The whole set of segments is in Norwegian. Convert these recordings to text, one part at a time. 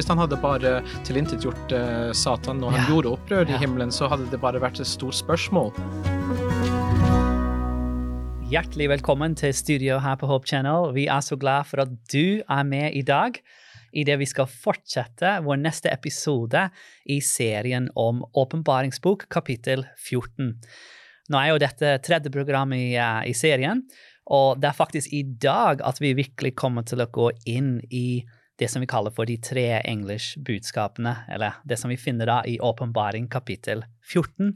Hvis han hadde bare tilintetgjort uh, Satan når han Ja. gjorde opprør i himmelen, så hadde det bare vært et stort spørsmål. Hjertelig velkommen til studio her på Hope Channel. Vi er så glad for at du er med i dag i det vi skal fortsette vår neste episode i serien om åpenbaringsbok kapittel 14. Nå er jo dette tredje program i, uh, i serien, og det er faktisk i dag at vi virkelig kommer til å gå inn i det som vi kaller for de tre englers budskapene, eller det som vi finner da i åpenbaring kapittel 14.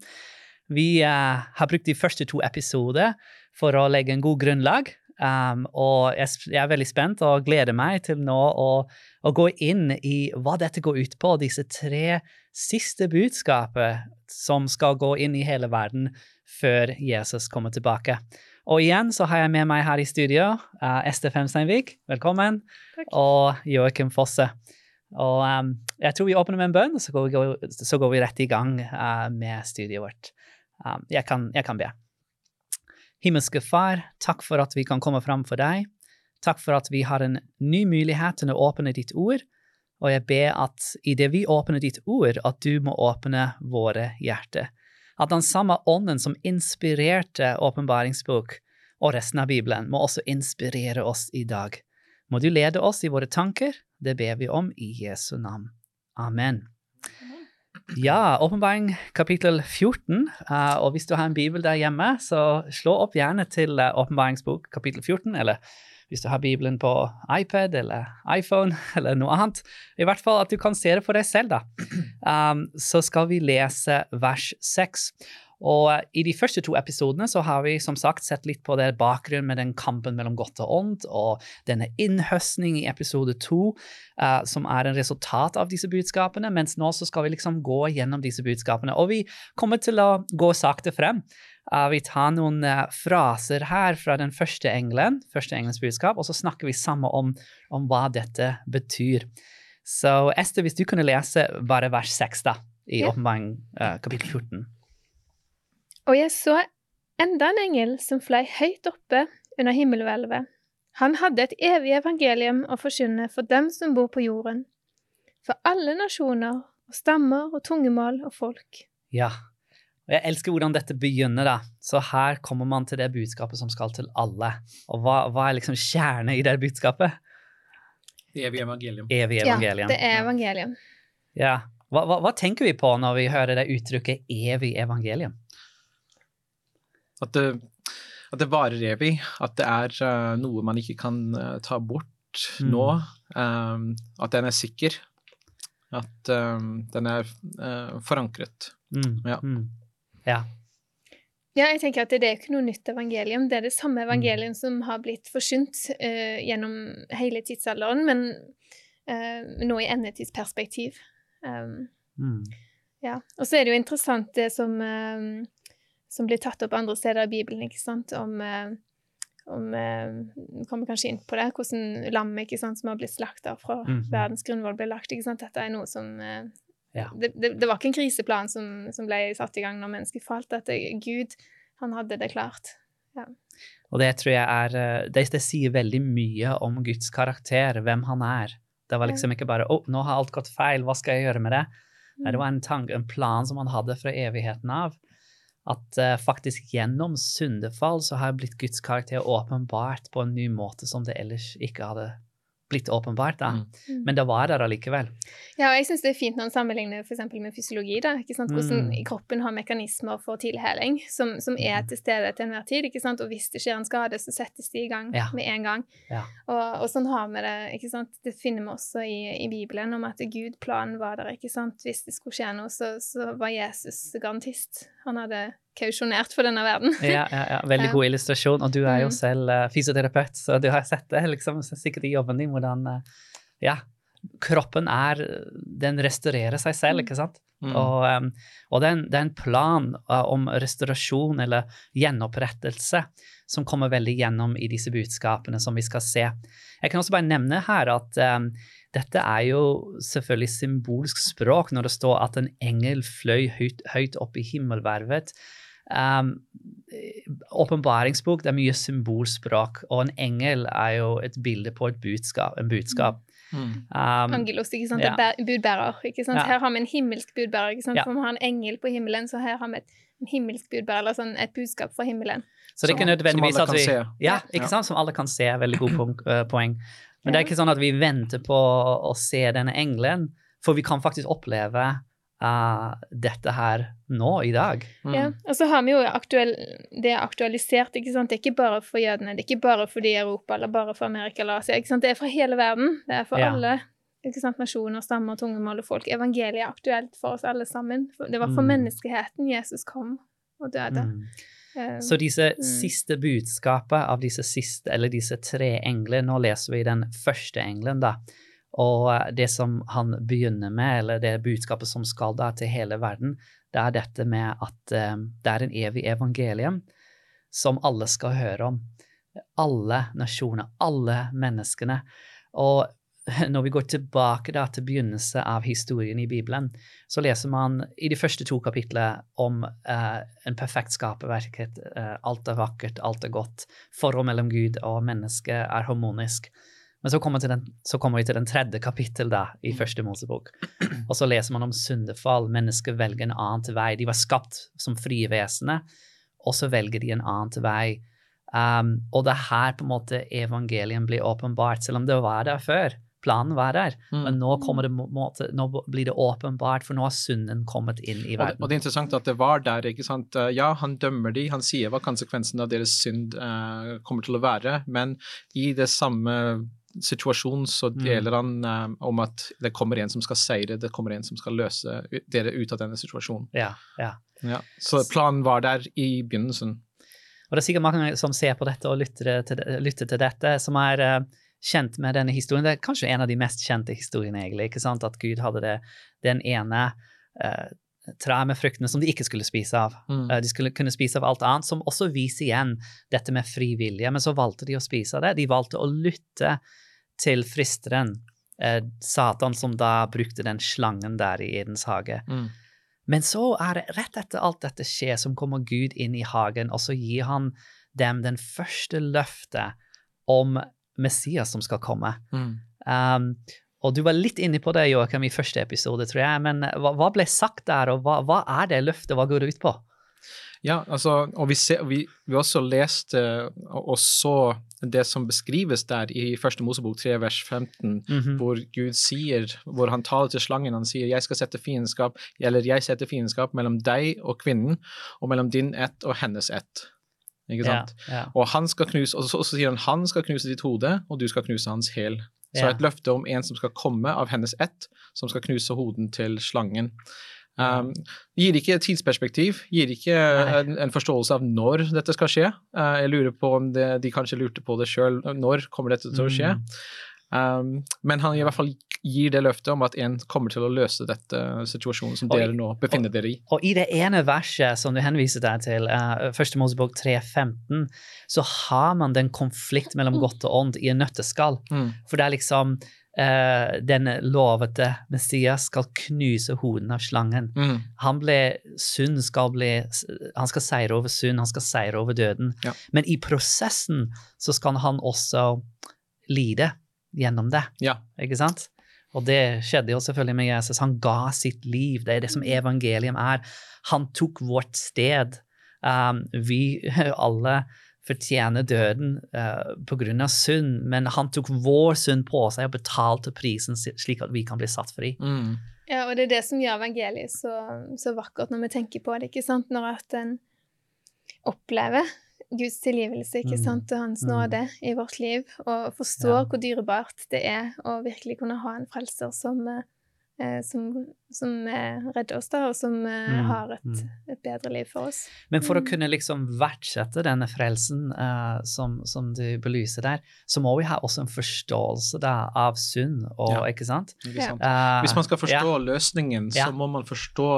Vi uh, har brukt de første to episoder for å legge en god grunnlag. Um, og jeg, jeg er veldig spent og gleder meg til nå å, å gå inn i hva dette går ut på, disse tre siste budskapet som skal gå inn i hele verden før Jesus kommer tilbake. Og igjen så har jeg med meg her i studio uh, Ester Femsteinvik, velkommen, Takk. og Joakim Fosse. Og um, jeg tror vi åpner med en bønn, så går vi, så går vi rett i gang uh, med studiet vårt. Um, jeg, kan, jeg kan be. Himmelske Far, takk for at vi kan komme fram for deg. Takk for at vi har en ny mulighet til å åpne ditt ord. Og jeg ber at i det vi åpner ditt ord, at du må åpne våre hjerter. At den samme ånden som inspirerte åpenbaringsbok og resten av Bibelen, må også inspirere oss i dag. Må du lede oss i våre tanker. Det ber vi om i Jesu navn. Amen. Ja, åpenbaring kapittel 14. eh, og hvis du har en bibel der hjemme, så slå opp gjerne til uh, åpenbaringsbok kapittel 14, eller hvis du har bibelen på iPad eller iPhone eller noe annet. I hvert fall at du kan se det for deg selv, da. Um, så skal vi lese vers 6. Og eh, i de første to episodene så har vi som sagt sett litt på det bakgrunnen med den kampen mellom godt og ondt, og denne innhøstning i episode to, uh, som er en resultat av disse budskapene, mens nå så skal vi liksom gå gjennom disse budskapene. Og vi kommer til å gå sakte frem. Eh, vi tar noen uh, fraser her fra den første engelen, første engelens budskap, og så snakker vi sammen om, om hva dette betyr. Så Ester, hvis du kunne lese bare vers 6 da, i Ja. åpenbaring uh, kapittel 14. Og jeg så enda en engel som fløy høyt oppe under himmelhvelvet. Han hadde et evig evangelium å forkynne for dem som bor på jorden, for alle nasjoner og stammer og tungemål og folk. Ja. Og jeg elsker hvordan dette begynner, da. Så her kommer man til det budskapet som skal til alle. Og hva, hva er liksom kjernen i det budskapet? Det evige evangelium. Evig evangelium. Ja, det er evangelium. Ja. Hva, hva, hva tenker vi på når vi hører det uttrykket 'evig evangelium'? At det, at det varer evig. At det er uh, noe man ikke kan uh, ta bort Mm. nå. Um, at den er sikker. At um, den er uh, forankret. Mm. Ja. Mm. Ja. Ja, jeg tenker at det er ikke noe nytt evangelium. Det er det samme Mm. evangelium som har blitt forsynt uh, gjennom hele tidsalderen, men uh, nå i endetidsperspektiv. Um, Mm. Ja. Og så er det jo interessant det som, uh, som blir tatt opp andre steder i Bibelen, ikke sant, om, om Vi kommer kanskje inn på det, hvordan lammet som har blitt slakta fra Mhm. verdens grunnvoll, ble lagt. ikke sant, Dette er noe som Ja. det, det, det var ikke en kriseplan som, som ble satt i gang når mennesket falt. At Gud, han hadde det klart. Og det tror jeg er eh, det, det sier veldig mye om Guds karakter, hvem han er. Det var liksom ikke bare 'Å, nå har alt gått feil, hva skal jeg gjøre med det?' Nei, det var en, tank, en plan som han hadde fra evigheten av. At uh, faktisk gjennom syndefall så har blitt Guds karakter åpenbart på en ny måte som det ellers ikke hadde blitt åpenbart. da. Mm. Mm. Men det var der allikevel. Ja, og jeg syns det er fint når en sammenligner for eksempel med fysiologi. da, ikke sant? Hvordan Mm. kroppen har mekanismer for tilheling som, som er til stede til enhver tid. ikke sant? Og hvis det skjer en skade, så settes de i gang Ja. med en gang. Ja. Og, og sånn har vi det. ikke sant? Det finner vi også i, i Bibelen, om at Gud planen var der. ikke sant? Hvis det skulle skje noe, så, så var Jesus garantist. Han hadde kausjonert for denne verden. Ja, ja, ja. Veldig god illustrasjon. Og du er jo Mm. selv eh, fysioterapeut, så du har sett det liksom, sikkert i jobben din hvordan eh, Ja, kroppen er Den restaurerer seg selv, Mm. ikke sant? Mm. Og, um, og det, er en, det er en plan uh, om restaurasjon eller gjenopprettelse som kommer veldig gjennom i disse budskapene som vi skal se. Jeg kan også bare nevne her at um, dette er jo selvfølgelig symbolsk språk når det står at en engel fløy høyt, høyt opp i himmelvervet. Um, åpenbaringsbok det er mye symbolspråk, og en engel er jo et bilde på et budskap. En budskap. Mm. Um, Angelos, ikke sant? ja. Det er budbærer. ikke sant? Ja. Her har vi en himmelsk budbærer, ikke sant? Ja. for vi har en engel på himmelen, så her har vi et, en himmelsk budbærer, eller sånn et budskap fra himmelen. så det er ikke Som- nødvendigvis som alle at kan vi se. Ja, Ja. ikke sant? Som alle kan se. Veldig god poeng. eh, poeng. Men det er ikke sånn at vi venter på å se denne engelen, for vi kan faktisk oppleve eh, dette her nå, i dag. Mm. Ja. Og så har vi jo aktuell, det er aktualisert, ikke sant? Det er ikke bare for jødene, det er ikke bare for de i Europa, eller bare for Amerika eller Asia, ikke sant? Det er fra hele verden. Det er for Ja. alle ikke sant? nasjoner, stammer, tungemål og folk. Evangeliet er aktuelt for oss alle sammen. Det var for Mm. menneskeheten Jesus kom og døde. Mm. Eh, Så disse Mm. siste budskapet av disse siste, eller disse tre engler, nå leser vi den første engelen, da. Og eh, det som han begynner med, eller det budskapet som skal da til hele verden, det er dette med at eh, det er en evig evangelium som alle skal høre om. Alle nasjoner, alle menneskene. Og når vi går tilbake da til begynnelsen av historien i Bibelen, så leser man i de første to kapitlene om eh, en perfekt skaperverket. Eh, alt er vakkert, alt er godt. Forhold mellom Gud og menneske er harmonisk. Men så kommer, den, så kommer vi til den tredje kapittel da, i første Mosebok. Og så leser man om syndefall. Mennesker velger en annen vei. De var skapt som frie vesener, og så velger de en annen vei. Um, og det er her på en måte evangelien blir åpenbart, selv om det var der før. Planen var der, Mm. men nå, det, måte, nå blir det åpenbart, for nå har synden kommet inn i Og, det- verden. og det er interessant at det var der. ikke sant? Eh, Ja, han dømmer de, han sier hva konsekvensen av deres synd uh, kommer til å være, men i det samme situasjon så Mm. deler han eh, om at det kommer en som skal seire, det kommer en som skal løse dere ut av denne situasjonen. Ja, ja. Ja. Så planen var der i begynnelsen. Og det er sikkert mange som ser på dette og lytter til, lytter til dette, som er uh, kjent med denne historien. Det er kanskje en av de mest kjente historiene, egentlig. ikke sant? At Gud hadde det, den ene uh, treet med fruktene som de ikke skulle spise av. Mm. Eh, de skulle kunne spise av alt annet, som også viser igjen dette med fri vilje. Men så valgte de å spise av det. De valgte å lytte til fristeren, eh, Satan, som da brukte den slangen der i Edens hage. Mm. Men så er det rett etter alt dette skjer, som kommer Gud inn i hagen, og så gir han dem den første løftet om Messias som skal komme. Mm. Um, og du var litt inne på det, Joachim, i første episode, tror jeg, men hva, hva ble sagt der, og hva, hva er det løftet, hva går det ut på? Ja, altså, og vi, ser, vi, vi også leste og og så det som beskrives der i første Mosebok 3 vers 15, Mhm. hvor Gud sier, hvor han taler til slangen, han sier, jeg skal sette fiendskap, eller jeg setter fiendskap mellom deg og kvinnen, og mellom din ett og hennes ett. Ikke sant? Ja, ja. Og han skal knuse, og så, og så sier han, han skal knuse ditt hode, og du skal knuse hans hæl. Så et løfte om en som skal komme av hennes ett, som skal knuse hoden til slangen. Um, gir ikke tidsperspektiv, gir ikke en, en forståelse av når dette skal skje. Uh, jeg lurer på om det, de kanskje lurte på det sjøl. Når kommer dette til å skje? Mm. Um, men han i hvert fall gir det løftet om at en kommer til å løse dette situasjonen som dere nå befinner dere i. Og i det ene verset som du henviser deg til, uh, 1. Mosebok 3.15, så har man den konflikt mellom godt og ånd i en nøtteskall. Mm. For det er liksom uh, den lovete Messias skal knuse hoden av slangen. Mm. Han ble sunn, skal bli Han skal seire over sunn, han skal seire over døden. Ja. Men i prosessen så skal han også lide gjennom det, Ja. ikke sant? Og det skjedde jo selvfølgelig med Jesus. Han ga sitt liv. Det er det som evangelium er. Han tok vårt sted. Um, vi alle fortjener døden uh, av synd, men han tok vår synd på seg og betalte prisen slik at vi kan bli satt fri. Mm. Ja, og det er det som gjør evangeliet så, så vakkert når vi tenker på det, ikke sant? Når at en opplever Guds tilgivelse, ikke Mm. sant, og Hans Mm. nåde i vårt liv, og forstår Ja. hvor dyrebart det er å virkelig kunne ha en frelser som, eh, som, som redder oss, da, og som eh, Mm, har et, mm. et bedre liv for oss. Men for å Mm. kunne liksom verdsette denne frelsen uh, som, som du belyser der, så må vi ha også en forståelse da, av synd, og, Ja. ikke sant? Ikke sant? Uh, Hvis man skal forstå ja. løsningen, Ja. så må man forstå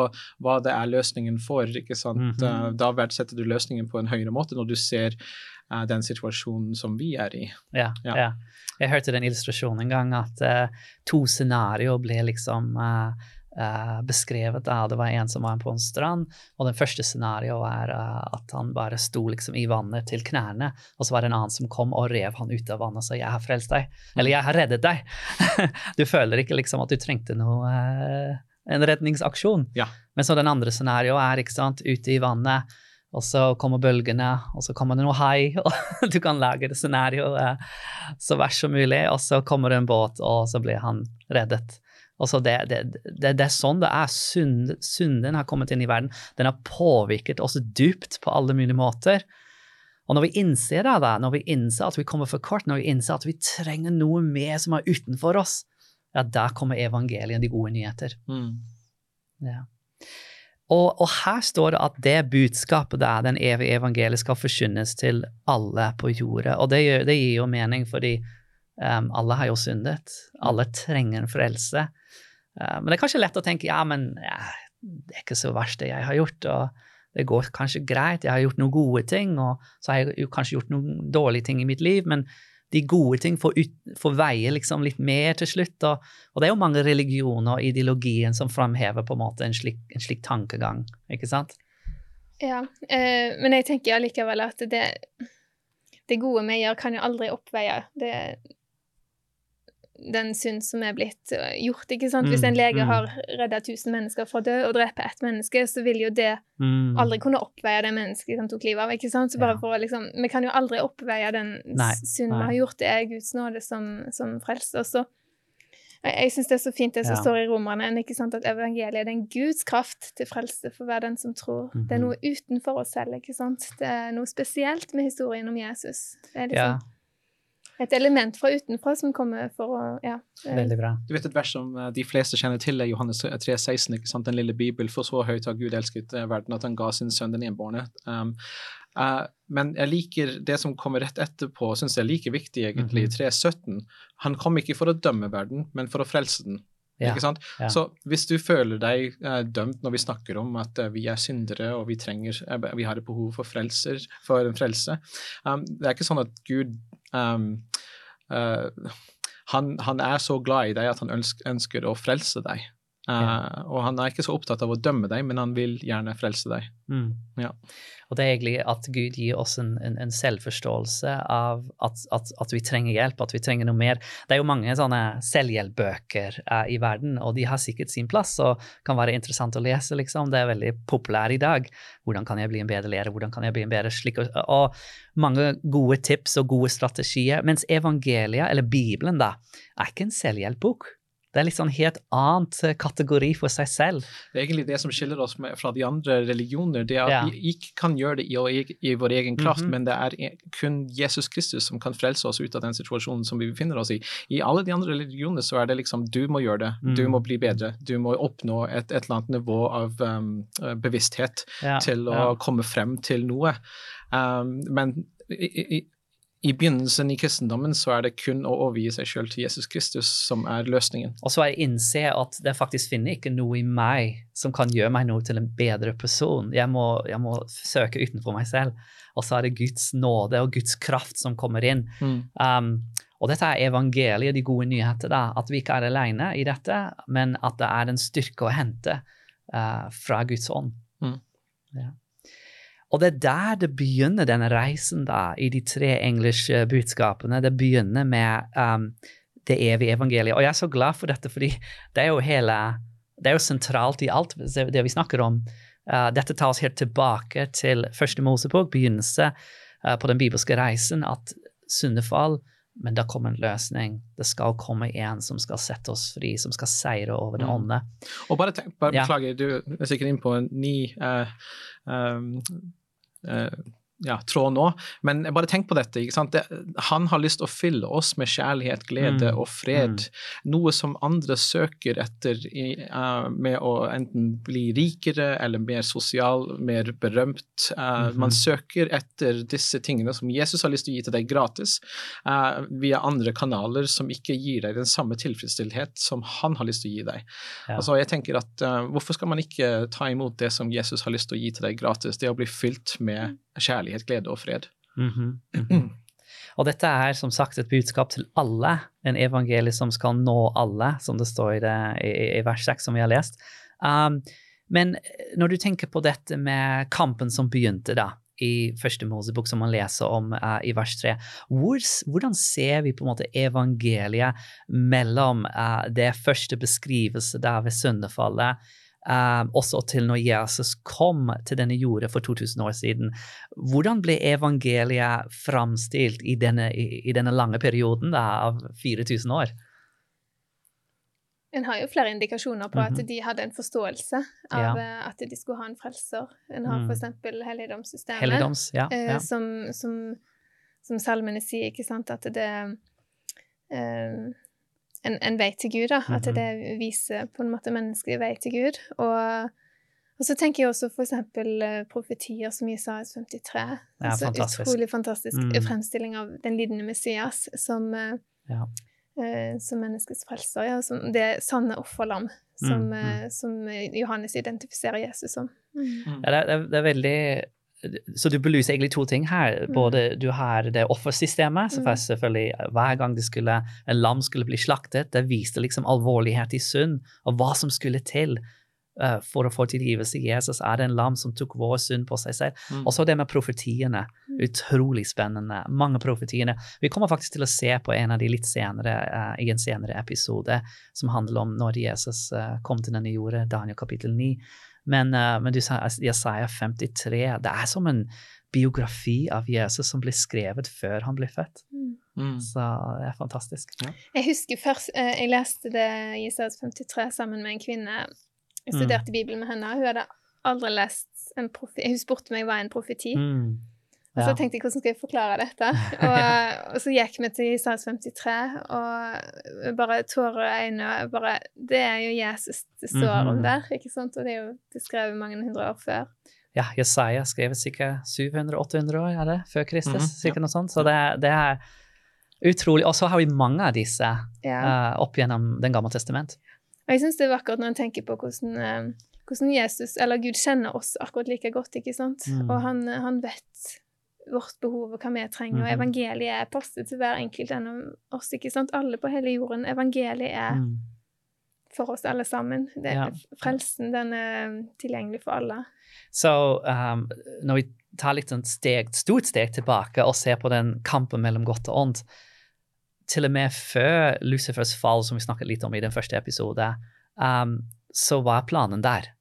hva det er løsningen for. ikke sant? Mm -hmm. uh, Da verdsetter du løsningen på en høyere måte når du ser den situasjonen som vi er i. Ja, Ja. ja. Jeg hørte den illustrasjonen en gang at uh, to scenarioer ble liksom eh, eh, beskrevet. da. Det var en som var på en strand, og den første scenarioet var uh, at han bare sto liksom i vannet til knærne, og så var det en annen som kom og rev han ut av vannet og sa 'jeg har frelst deg', eller 'jeg har reddet deg'. du føler ikke liksom at du trengte noe eh, en redningsaksjon. Ja. Men så den andre scenarioet er ikke sant, ute i vannet, og så kommer bølgene, og så kommer det noe hai, og du kan lage det scenarioet så verst som mulig, og så kommer det en båt, og så blir han reddet. Altså det, det, det, det er sånn det er. Synd, synden har kommet inn i verden. Den har påvirket oss dypt på alle mulige måter. Og når vi innser det, da, når vi innser at vi kommer for kort, når vi innser at vi trenger noe mer som er utenfor oss, ja, der kommer evangeliet, de gode nyheter. Mm. Ja. Og, og, her står det at det budskapet der, den evige evangeliet, skal forkynnes til alle på jorda. Og det, gjør, det gir jo mening, fordi um, alle har jo syndet. Alle trenger en frelse. Uh, men det er kanskje lett å tenke ja, men ja, det er ikke så verst, det jeg har gjort. og det går kanskje greit, jeg har gjort noen gode ting, og så har jeg kanskje gjort noen dårlige ting i mitt liv, men de gode ting får, ut, får veie liksom litt mer til slutt. Og, og, det er jo mange religioner og ideologien som framhever på en måte en slik, en slik tankegang, ikke sant? Ja, eh, men jeg tenker allikevel at det, det gode vi gjør, kan jo aldri oppveie det, den synd som er blitt eh, gjort. ikke sant? Hvis en mm, lege mm. har redda 1000 mennesker fra å dø og dreper ett menneske, så vil jo det mm. aldri kunne oppveie det mennesket som tok livet av. ikke sant? Så bare for å liksom, Vi kan jo aldri oppveie den synd vi har gjort. Det er Guds nåde som, som frelser. Så jeg, syns det er så fint det som ja. står i Romerne, ikke sant? at evangeliet er en Guds kraft til frelse for hver den som tror. Mm -hmm. Det er noe utenfor oss selv. ikke sant? Det er noe spesielt med historien om Jesus. Det er liksom... Ja et element fra utenfra som kommer for å ja. Veldig bra. Du vet et vers som eh, de fleste kjenner til, er Johannes 3, 16, ikke sant? Den lille bibel. For så høyt har Gud elsket eh, verden at han ga sin sønn den enbårne. Um, uh, men jeg liker det som kommer rett etterpå, syns jeg er like viktig, egentlig, i 3.17. Mhm. Han kom ikke for å dømme verden, men for å frelse den. Ja, ikke sant? Ja. Så hvis du føler deg eh, dømt når vi snakker om at eh, vi er syndere og vi trenger, eh, vi har et behov for frelser, for en frelse um, Det er ikke sånn at Gud um, han, han, er så glad i deg at han ønsker, ønsker å frelse deg. Ja. Og han er ikke så opptatt av å dømme deg, men han vil gjerne frelse deg. Mm. Ja. Og det er egentlig at Gud gir oss en, en, en selvforståelse av at, at, at, vi trenger hjelp, at vi trenger noe mer. Det er jo mange sånne selvhjelpbøker uh, i verden, og de har sikkert sin plass og kan være interessant å lese, liksom. Det er veldig populært i dag. Hvordan kan jeg bli en bedre lærer, hvordan kan jeg bli en bedre slik og, og mange gode tips og gode strategier. Mens evangeliet, eller Bibelen, da, er ikke en selvhjelpbok. Det er litt sånn helt annet eh, kategori for seg selv. Det er egentlig det som skiller oss fra de andre religioner. det er at ja. Vi ikke kan gjøre det i, i vår egen kraft, mm -hmm. men det er kun Jesus Kristus som kan frelse oss ut av den situasjonen som vi befinner oss i. I alle de andre religionene så er det liksom du må gjøre det, mm. du må bli bedre, du må oppnå et, et eller annet nivå av um, bevissthet ja. til å ja. komme frem til noe. Um, men i, i, i begynnelsen i kristendommen så er det kun å overgi seg selv til Jesus Kristus som er løsningen. Og så er jeg innse at det faktisk finner ikke noe i meg som kan gjøre meg noe til en bedre person. Jeg må, jeg må søke utenfor meg selv. Og så er det Guds nåde og Guds kraft som kommer inn. Mm. Um, og dette er evangeliet, de gode nyheter, da, at vi ikke er alene i dette, men at det er en styrke å hente uh, fra Guds ånd. Mm. Ja. Og det er der det begynner, denne reisen, da, i de tre engelske budskapene. Det begynner med um, det evige evangeliet. Og jeg er så glad for dette, fordi det er jo hele Det er jo sentralt i alt det vi snakker om. Uh, dette tar oss helt tilbake til første Mosebok, begynnelse uh, på den bibelske reisen, at syndefall men da kommer en løsning. Det skal komme en som skal sette oss fri, som skal seire over det mm. Og bare tenk, bare, ja. Beklager, du er sikkert inne på en ny uh, um, uh, ja, tråd nå. Men bare tenk på dette. Det, han har lyst til å fylle oss med kjærlighet, glede mm. og fred. Mm. Noe som andre søker etter i, uh, med å enten bli rikere eller mer sosial, mer berømt. Uh, mm. Man søker etter disse tingene som Jesus har lyst til å gi til deg gratis, uh, via andre kanaler som ikke gir deg den samme tilfredsstillhet som han har lyst til å gi deg. Ja. Altså, jeg tenker at Hvorfor skal man ikke ta imot det som Jesus har lyst til å gi til deg gratis? Det å bli fylt med kjærlighet, glede og fred. Mm -hmm. Mm -hmm. Og dette er som sagt et budskap til alle, en evangelie som skal nå alle, som det står i, det, i, i vers 6 som vi har lest. Um, men når du tenker på dette med kampen som begynte da, i første Mosebok, som man leser om uh, i vers 3, Hvor, hvordan ser vi på en måte evangeliet mellom uh, det første beskrivelse der ved syndefallet, Um, også til når Jesus kom til denne jorda for 2000 år siden. Hvordan ble evangeliet framstilt i denne, i, i denne lange perioden da, av 4000 år? En har jo flere indikasjoner på mm -hmm. at mhm. de hadde en forståelse av ja. Eh, at de skulle ha en frelser. En har mm. f.eks. helligdomssystemet, Helligdoms, ja, eh. Som, som, som, salmene sier, ikke sant, at det eh, en, en, vei til Gud, da. At mhm. det viser på en måte menneskelig vei til Gud. Og, og så tenker jeg også eksempel uh, profetier som Jesajas 53. Ja, altså, fantastisk. Utrolig fantastisk mm. fremstilling av den lidende Messias som, uh, ja. uh, som menneskets frelser. Ja, som det sanne offerlam som, mm, mm. som, Johannes identifiserer Jesus som. Mm. Ja, det er, det er veldig så du belyser egentlig to ting her. Mm. Både Du har det offersystemet, så mm. selvfølgelig hver gang skulle, en lam skulle bli slaktet, det viste liksom alvorlighet i synd og hva som skulle til uh, for å få tilgivelse. Jesus er det en lam som tok vår synd på seg selv. Mm. Og så det med profetiene. Mm. Utrolig spennende. Mange profetiene. Vi kommer faktisk til å se på en av de litt senere uh, i en senere episode som handler om når Jesus uh, kom til denne jorda, Daniel kapittel 9. Men, uh, men du sa Jesaja 53. Det er som en biografi av Jesus som ble skrevet før han ble født. Mm. mm. Så det er fantastisk. Ja. Jeg husker først uh, jeg leste det i Jesaja 53 sammen med en kvinne. Jeg studerte mm. Bibelen med henne. Hun hadde aldri lest en profeti. Hun spurte meg hva en profeti mm. Og så tenkte jeg hvordan skal jeg forklare dette? Og, og så gikk vi til Isaias 53, og bare tårer i øynene bare, Det er jo Jesus det står om mhm. der, ikke sant? Og det er jo beskrevet mange hundre år før. Ja, Jesaja skrevet sikkert 700-800 år er det, før Kristus, mm -hmm. noe sånt. Så det, det er utrolig. Og så har vi mange av disse ja. uh, opp gjennom Den gamle testament. Og jeg syns det er vakkert når en tenker på hvordan, uh, hvordan Jesus, eller Gud, kjenner oss akkurat like godt, ikke sant? Mm. Og han, han vet vårt behov og hva vi trenger. Og evangeliet er postet til hver enkelt en av oss. ikke sant? Alle på hele jorden. Evangeliet er mm. for oss alle sammen. Det, ja. Frelsen den er tilgjengelig for alle. Så um, når vi tar litt sånn steg, stort steg tilbake og ser på den kampen mellom godt og ondt Til og med før Lucifers fall, som vi snakket litt om i den første episode, um, så var planen der.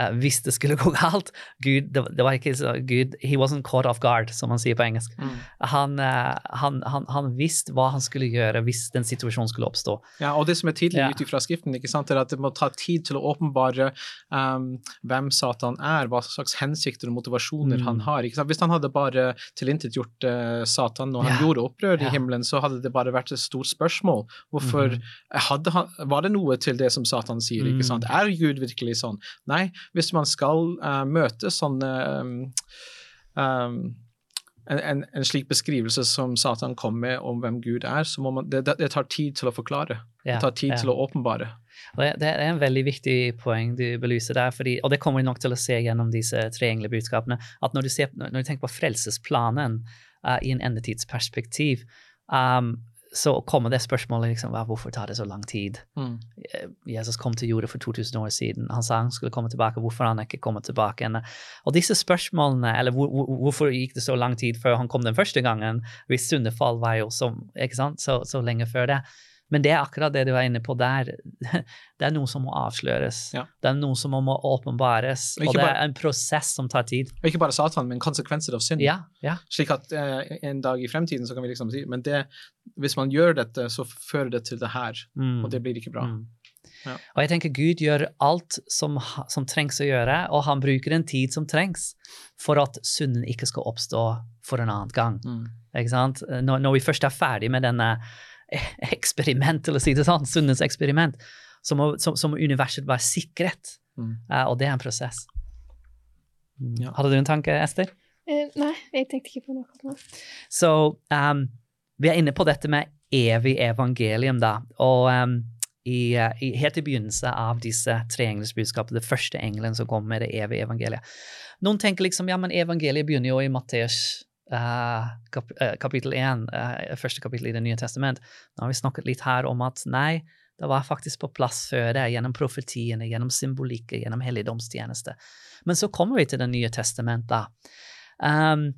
Uh, hvis det skulle gå galt Gud, det, det, var ikke så Gud He wasn't caught off guard, som man sier på engelsk. Mm. Han, uh, han, han, han, visste hva han skulle gjøre hvis den situasjonen skulle oppstå. Ja, og det som er tydelig ja. ut fra Skriften, ikke sant, er at det må ta tid til å åpenbare um, hvem Satan er, hva slags hensikter og motivasjoner mm. han har. ikke sant? Hvis han hadde bare tilintetgjort uh, Satan når han ja. gjorde opprør i himmelen, så hadde det bare vært et stort spørsmål. Hvorfor mm. hadde han, Var det noe til det som Satan sier? ikke sant? Mm. Er Gud virkelig sånn? Nei, hvis man skal uh, møte sånne um, um, en, en, slik beskrivelse som Satan kom med om hvem Gud er, så må man, det, det tar tid til å forklare. Ja, det tar tid ja. til å åpenbare. Det, det, er en veldig viktig poeng du belyser der, fordi, og det kommer vi nok til å se gjennom disse tre budskapene, at når du, ser, når du, tenker på frelsesplanen uh, i en endetidsperspektiv, um, så kommer det spørsmålet liksom, hvorfor tar det så lang tid? Mm. Eh, Jesus kom til jorda for 2000 år siden. Han sa han skulle komme tilbake. Hvorfor han ikke kommet tilbake? Og disse spørsmålene, eller hvor, hvor, hvorfor gikk det så lang tid før han kom den første gangen? Hvis syndefall var jo så, så, så lenge før det. Men det er akkurat det du er inne på der. Det er noe som må avsløres. Ja. Det er noe som må åpenbares. Og, og det bare, er en prosess som tar tid. Og ikke bare Satan, men konsekvenser av synd. Ja, ja. Slik at uh, en dag i fremtiden så kan vi liksom si Men det, hvis man gjør dette, så fører det til det her. Mm. Og det blir ikke bra. Mm. Ja. Og jeg tenker Gud gjør alt som, som, trengs å gjøre, og han bruker en tid som trengs for at synden ikke skal oppstå for en annen gang. Mm. Når, når vi først er ferdig med denne eksperiment, til å si det sånn, sunnens eksperiment, så må, så, så må, universet være sikret. Mm. Uh, og det er en prosess. Mm. Ja. Hadde du en tanke, Ester? Uh, nei, jeg tenkte ikke på noe. Så um, vi er inne på dette med evig evangelium, da. Og um, i, uh, i, helt i begynnelsen av disse tre engles budskapene det første engelen som kommer med det evige evangeliet. Noen tenker liksom ja, men evangeliet begynner jo i Matteus kap uh, kapittel 1, uh, første kapittel i Det nye testament. Nå har vi snakket litt her om at nei, det var faktisk på plass før det, gjennom profetiene, gjennom symbolikker, gjennom helligdomstjeneste. Men så kommer vi til Det nye testamentet. Um,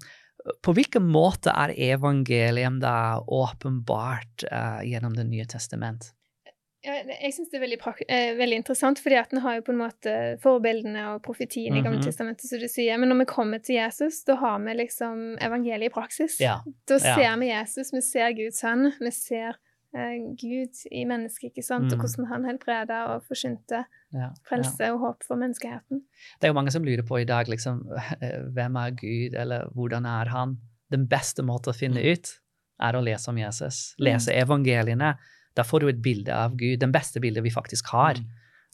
på hvilken måte er evangeliet åpenbart gjennom Det nye testament? Ja, jeg syns det er veldig, eh, veldig, interessant, fordi at en har jo på en måte forbildene og profetien mm -hmm. i Gamle mhm. testamentet, som du sier. Men når vi kommer til Jesus, da har vi liksom evangeliet i praksis. Ja. Da ser ja. vi Jesus, vi ser Guds sønn, vi ser eh, Gud i mennesket, ikke sant, mm. og hvordan han helbreda og forsynte frelse og håp for menneskeheten. Det er jo mange som lurer på i dag, liksom, hvem er Gud, eller hvordan er han? Den beste måten å finne mm. ut er å lese om Jesus, lese mm. evangeliene da får du et bilde av Gud, den beste bildet vi faktisk har mm.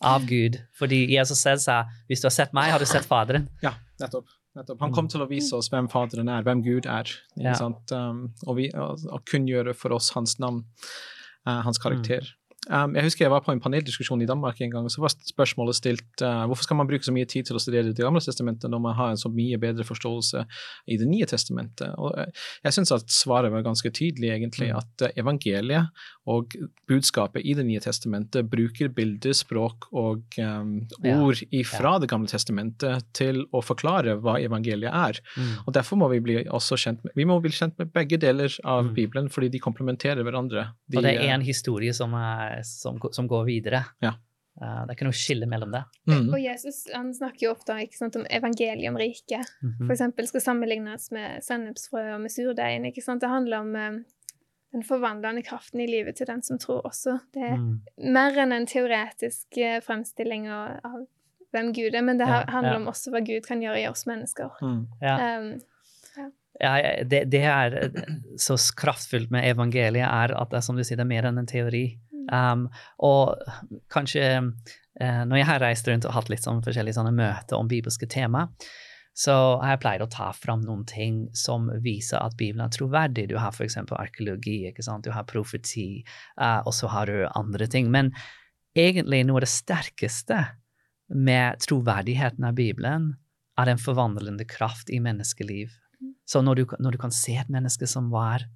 av Gud. Fordi Jesus selv sa hvis du har sett meg, har du sett Faderen. Ja, nettopp. nettopp. Han kom til å vise oss hvem Faderen er, hvem Gud er. Ja. Um, og, vi, og, og kunngjøre for oss hans navn, uh, hans karakter. Mm. Um, jeg husker jeg var på en paneldiskusjon i Danmark en gang, og så var spørsmålet stilt uh, hvorfor skal man bruke så mye tid til å studere Det gamle testamentet når man har en så mye bedre forståelse i Det nye testamentet? Og uh, jeg syns at svaret var ganske tydelig, egentlig, mm. at uh, evangeliet og budskapet i Det nye testamentet bruker bilder, språk og um, ord ja. Det gamle testamentet til å forklare hva evangeliet er. Mm. Og Derfor må vi bli også kjent med, vi må bli kjent med begge deler av mm. Bibelen, fordi de komplementerer hverandre. De, og det er en historie som er som, som går videre. Ja. Uh, det er ikke noe skille mellom det. Mm. Og Jesus han snakker jo ofte sant, om evangeliumriket. Mm -hmm. For eksempel skal sammenlignes med sennepsfrø og med surdeigen. ikke sant? Det handler om um, den forvandlende kraften i livet til den som tror også. Det er mm. mer enn en teoretisk uh, fremstilling av, av, hvem Gud er, men det ja, handler ja. om også hva Gud kan gjøre i oss mennesker. Mm. Ja. Um, ja, det, det, er så kraftfullt med evangeliet, er at det, er som du sier, det er mer enn en teori. Um, og kanskje uh, når jeg har reist rundt og hatt litt sånn forskjellige sånne møter om bibelske tema, så har jeg pleid å ta fram noen ting som viser at Bibelen er troverdig. Du har f.eks. arkeologi, ikke sant? du har profeti, uh, og så har du andre ting. Men egentlig noe av det sterkeste med troverdigheten av Bibelen er den forvandlende kraft i menneskeliv. Mm. Så når du, når du kan se et menneske som var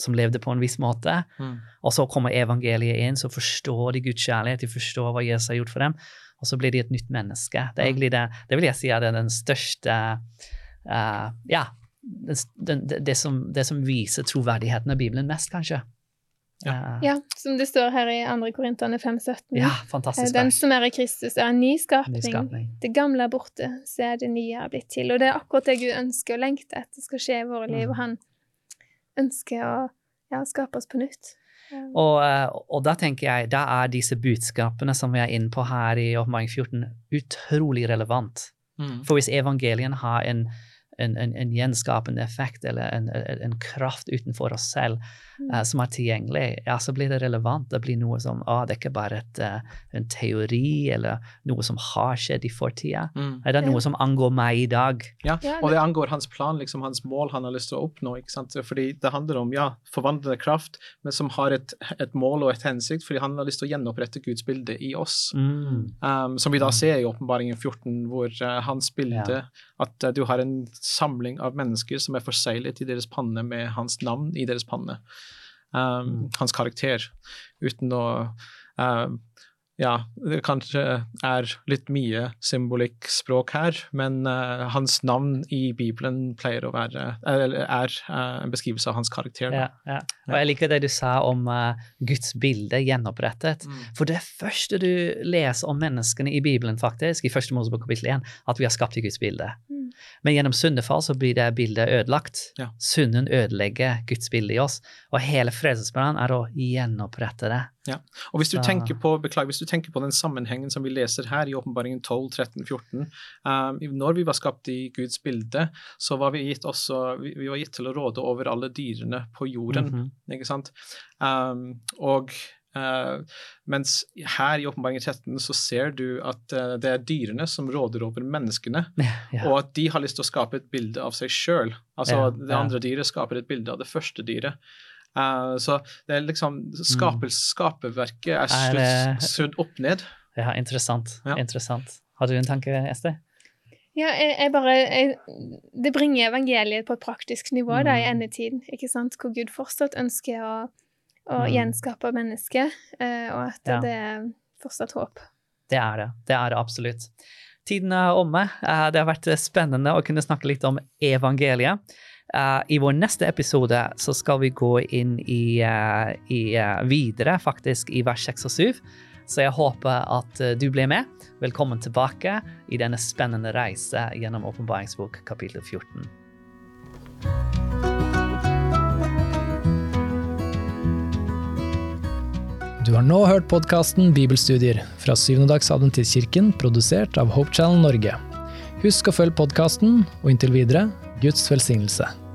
som levde på en viss måte. Mm. Og så kommer evangeliet inn, så forstår de Guds kjærlighet, de forstår hva Jesus har gjort for dem, og så blir de et nytt menneske. Det er egentlig det, det vil jeg si er den største uh, Ja, det, det, det, som, det, som, viser troverdigheten av Bibelen mest, kanskje. Ja. Uh, ja som det står her i 2. Korinterne 5,17. Ja, fantastisk. Den som er i Kristus, er en ny skapning. ny skapning. Det gamle er borte, så er det nye er blitt til. Og det er akkurat det Gud ønsker og lengter etter skal skje i våre liv. Mm. og han ønsker å ja, skape oss på nytt. Og, eh, og, da tenker jeg, da er disse budskapene som vi er inne på her i Åpenbaring 14, utrolig relevant. Mm. For hvis evangelien har en en, en, en gjenskapende effekt eller en, en, kraft utenfor oss selv. Uh, som er tilgjengelig, ja, så blir det relevant. Det blir noe som ah, det er ikke bare et, uh, en teori eller noe som har skjedd i fortida. Mm. Det er noe som angår meg i dag. Ja, og det angår hans plan, liksom hans mål han har lyst til å oppnå. ikke sant? Fordi det handler om ja, forvandlende kraft, men som har et, et, mål og et hensikt, fordi han har lyst til å gjenopprette Guds bilde i oss. Mm. Um, som vi da ser i Åpenbaringen 14, hvor uh, hans bilde, ja. at du har en samling av mennesker som er forseglet i deres panne med hans navn i deres panne. Mm. hans karakter, uten å uh, ja, det kanskje er litt mye symbolikkspråk her, men uh, hans navn i Bibelen pleier å være Eller er uh, en beskrivelse av hans karakter. Ja, ja. Og jeg liker det du sa om uh, Guds bilde gjenopprettet. Mm. For det første du leser om menneskene i Bibelen, faktisk, i første Mosebok kapittel 1, at vi har skapt i Guds bilde. Mm. Men gjennom syndefall så blir det bildet ødelagt. Ja. Synden ødelegger Guds bilde i oss, og hele frelsesplanen er å gjenopprette det. Ja. Og hvis du, tenker på, beklager, hvis du tenker på den sammenhengen som vi leser her i åpenbaringen 12, 13, 14 um, Når vi var skapt i Guds bilde, så var vi gitt, også, vi, vi var gitt til å råde over alle dyrene på jorden. Mm -hmm. ikke sant? Um, og Uh, mens her i Åpenbaringen 13 så ser du at uh, det er dyrene som råder over menneskene, ja. og at de har lyst til å skape et bilde av seg sjøl. Altså ja, det andre dyret skaper et bilde av det første dyret. Uh, så det er liksom skapels, mm. Skaperverket er snudd, snudd opp ned. Ja, interessant. Ja. interessant. Har du en tanke, Esther? Ja, jeg, jeg bare jeg, Det bringer evangeliet på et praktisk nivå da, i Mm. endetiden, ikke sant? hvor Gud fortsatt ønsker å, å Mm. gjenskape mennesket, uh, og at Ja. det er fortsatt håp. Det er det. Det er det absolutt. Tiden er omme. Eh, Det har vært spennende å kunne snakke litt om evangeliet. Eh, I vår neste episode så skal vi gå inn i, uh, i uh, videre, faktisk, i vers 6 og 7. Så jeg håper at du blir med. Velkommen tilbake i denne spennende reise gjennom Åpenbaringsbok kapittel 14. Du har nå hørt podkasten Bibelstudier fra Syvendedagsadventistkirken, produsert av Hope Channel Norge. Husk å følge podkasten, og inntil videre Guds velsignelse.